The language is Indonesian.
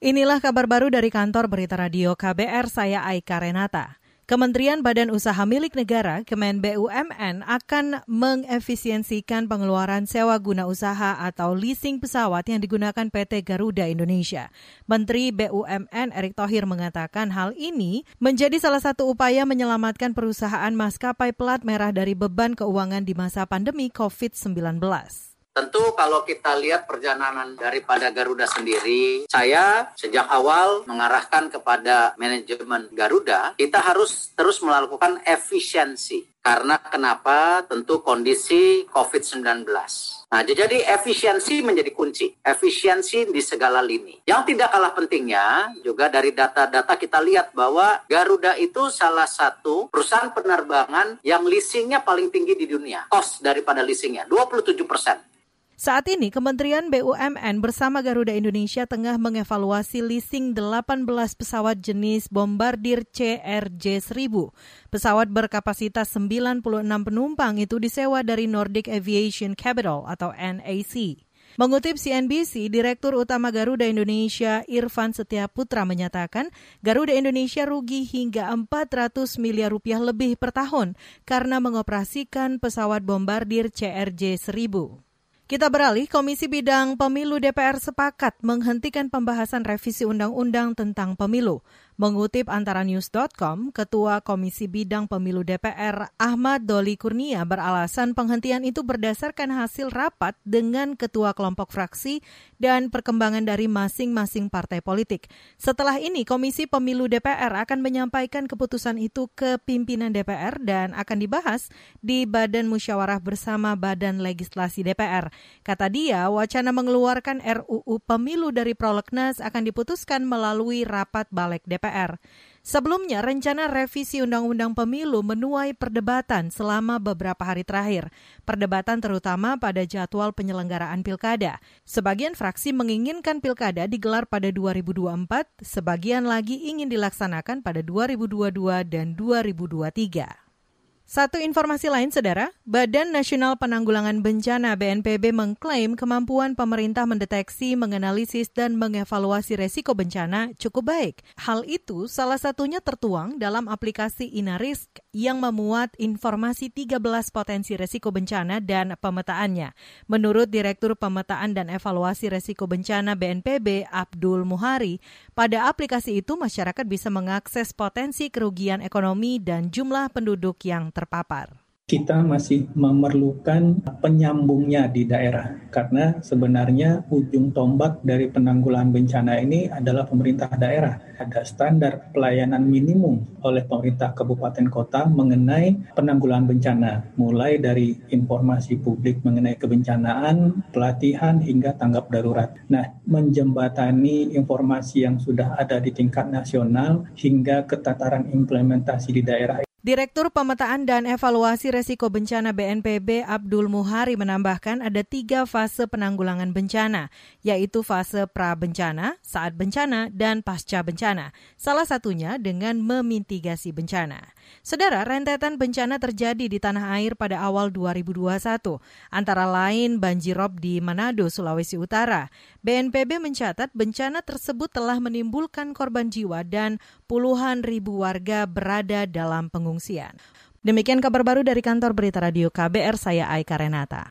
Inilah kabar baru dari kantor Berita Radio KBR, saya Aika Renata. Kementerian Badan Usaha Milik Negara, Kemen BUMN, akan mengefisiensikan pengeluaran sewa guna usaha atau leasing pesawat yang digunakan PT Garuda Indonesia. Menteri BUMN Erick Thohir mengatakan hal ini menjadi salah satu upaya menyelamatkan perusahaan maskapai pelat merah dari beban keuangan di masa pandemi COVID-19. Tentu kalau kita lihat perjalanan daripada Garuda sendiri, saya sejak awal mengarahkan kepada manajemen Garuda, kita harus terus melakukan efisiensi. Karena kenapa? Tentu kondisi COVID-19. Nah, jadi efisiensi menjadi kunci. Efisiensi di segala lini. Yang tidak kalah pentingnya, juga dari data-data kita lihat bahwa Garuda itu salah satu perusahaan penerbangan yang leasingnya paling tinggi di dunia. Cost daripada leasingnya, 27 persen. Saat ini Kementerian BUMN bersama Garuda Indonesia tengah mengevaluasi leasing 18 pesawat jenis Bombardier CRJ-1000. Pesawat berkapasitas 96 penumpang itu disewa dari Nordic Aviation Capital atau NAC. Mengutip CNBC, Direktur Utama Garuda Indonesia Irfan Setiaputra menyatakan Garuda Indonesia rugi hingga 400 miliar rupiah lebih per tahun karena mengoperasikan pesawat Bombardier CRJ-1000. Kita beralih, Komisi Bidang Pemilu DPR sepakat menghentikan pembahasan revisi undang-undang tentang pemilu. Mengutip antara news.com, Ketua Komisi Bidang Pemilu DPR Ahmad Doli Kurnia beralasan penghentian itu berdasarkan hasil rapat dengan ketua kelompok fraksi dan perkembangan dari masing-masing partai politik. Setelah ini, Komisi Pemilu DPR akan menyampaikan keputusan itu ke pimpinan DPR dan akan dibahas di Badan Musyawarah Bersama Badan Legislasi DPR. Kata dia, wacana mengeluarkan RUU Pemilu dari prolegnas akan diputuskan melalui rapat Balek DPR. DPR. Sebelumnya, rencana revisi Undang-Undang Pemilu menuai perdebatan selama beberapa hari terakhir. Perdebatan terutama pada jadwal penyelenggaraan pilkada. Sebagian fraksi menginginkan pilkada digelar pada 2024, sebagian lagi ingin dilaksanakan pada 2022 dan 2023. Satu informasi lain, Saudara, Badan Nasional Penanggulangan Bencana BNPB mengklaim kemampuan pemerintah mendeteksi, menganalisis, dan mengevaluasi resiko bencana cukup baik. Hal itu salah satunya tertuang dalam aplikasi Inarisk yang memuat informasi 13 potensi resiko bencana dan pemetaannya. Menurut Direktur Pemetaan dan Evaluasi Resiko Bencana BNPB, Abdul Muhari, pada aplikasi itu masyarakat bisa mengakses potensi kerugian ekonomi dan jumlah penduduk yang terpapar kita masih memerlukan penyambungnya di daerah karena sebenarnya ujung tombak dari penanggulangan bencana ini adalah pemerintah daerah. Ada standar pelayanan minimum oleh pemerintah kabupaten kota mengenai penanggulangan bencana, mulai dari informasi publik mengenai kebencanaan, pelatihan hingga tanggap darurat. Nah, menjembatani informasi yang sudah ada di tingkat nasional hingga ketataran implementasi di daerah Direktur Pemetaan dan Evaluasi Resiko Bencana BNPB Abdul Muhari menambahkan ada tiga fase penanggulangan bencana, yaitu fase pra-bencana, saat bencana, dan pasca bencana. Salah satunya dengan memitigasi bencana. Saudara, rentetan bencana terjadi di tanah air pada awal 2021, antara lain banjirop di Manado, Sulawesi Utara. BNPB mencatat bencana tersebut telah menimbulkan korban jiwa dan puluhan ribu warga berada dalam pengungsian. Demikian kabar baru dari kantor Berita Radio KBR, saya Aika Renata.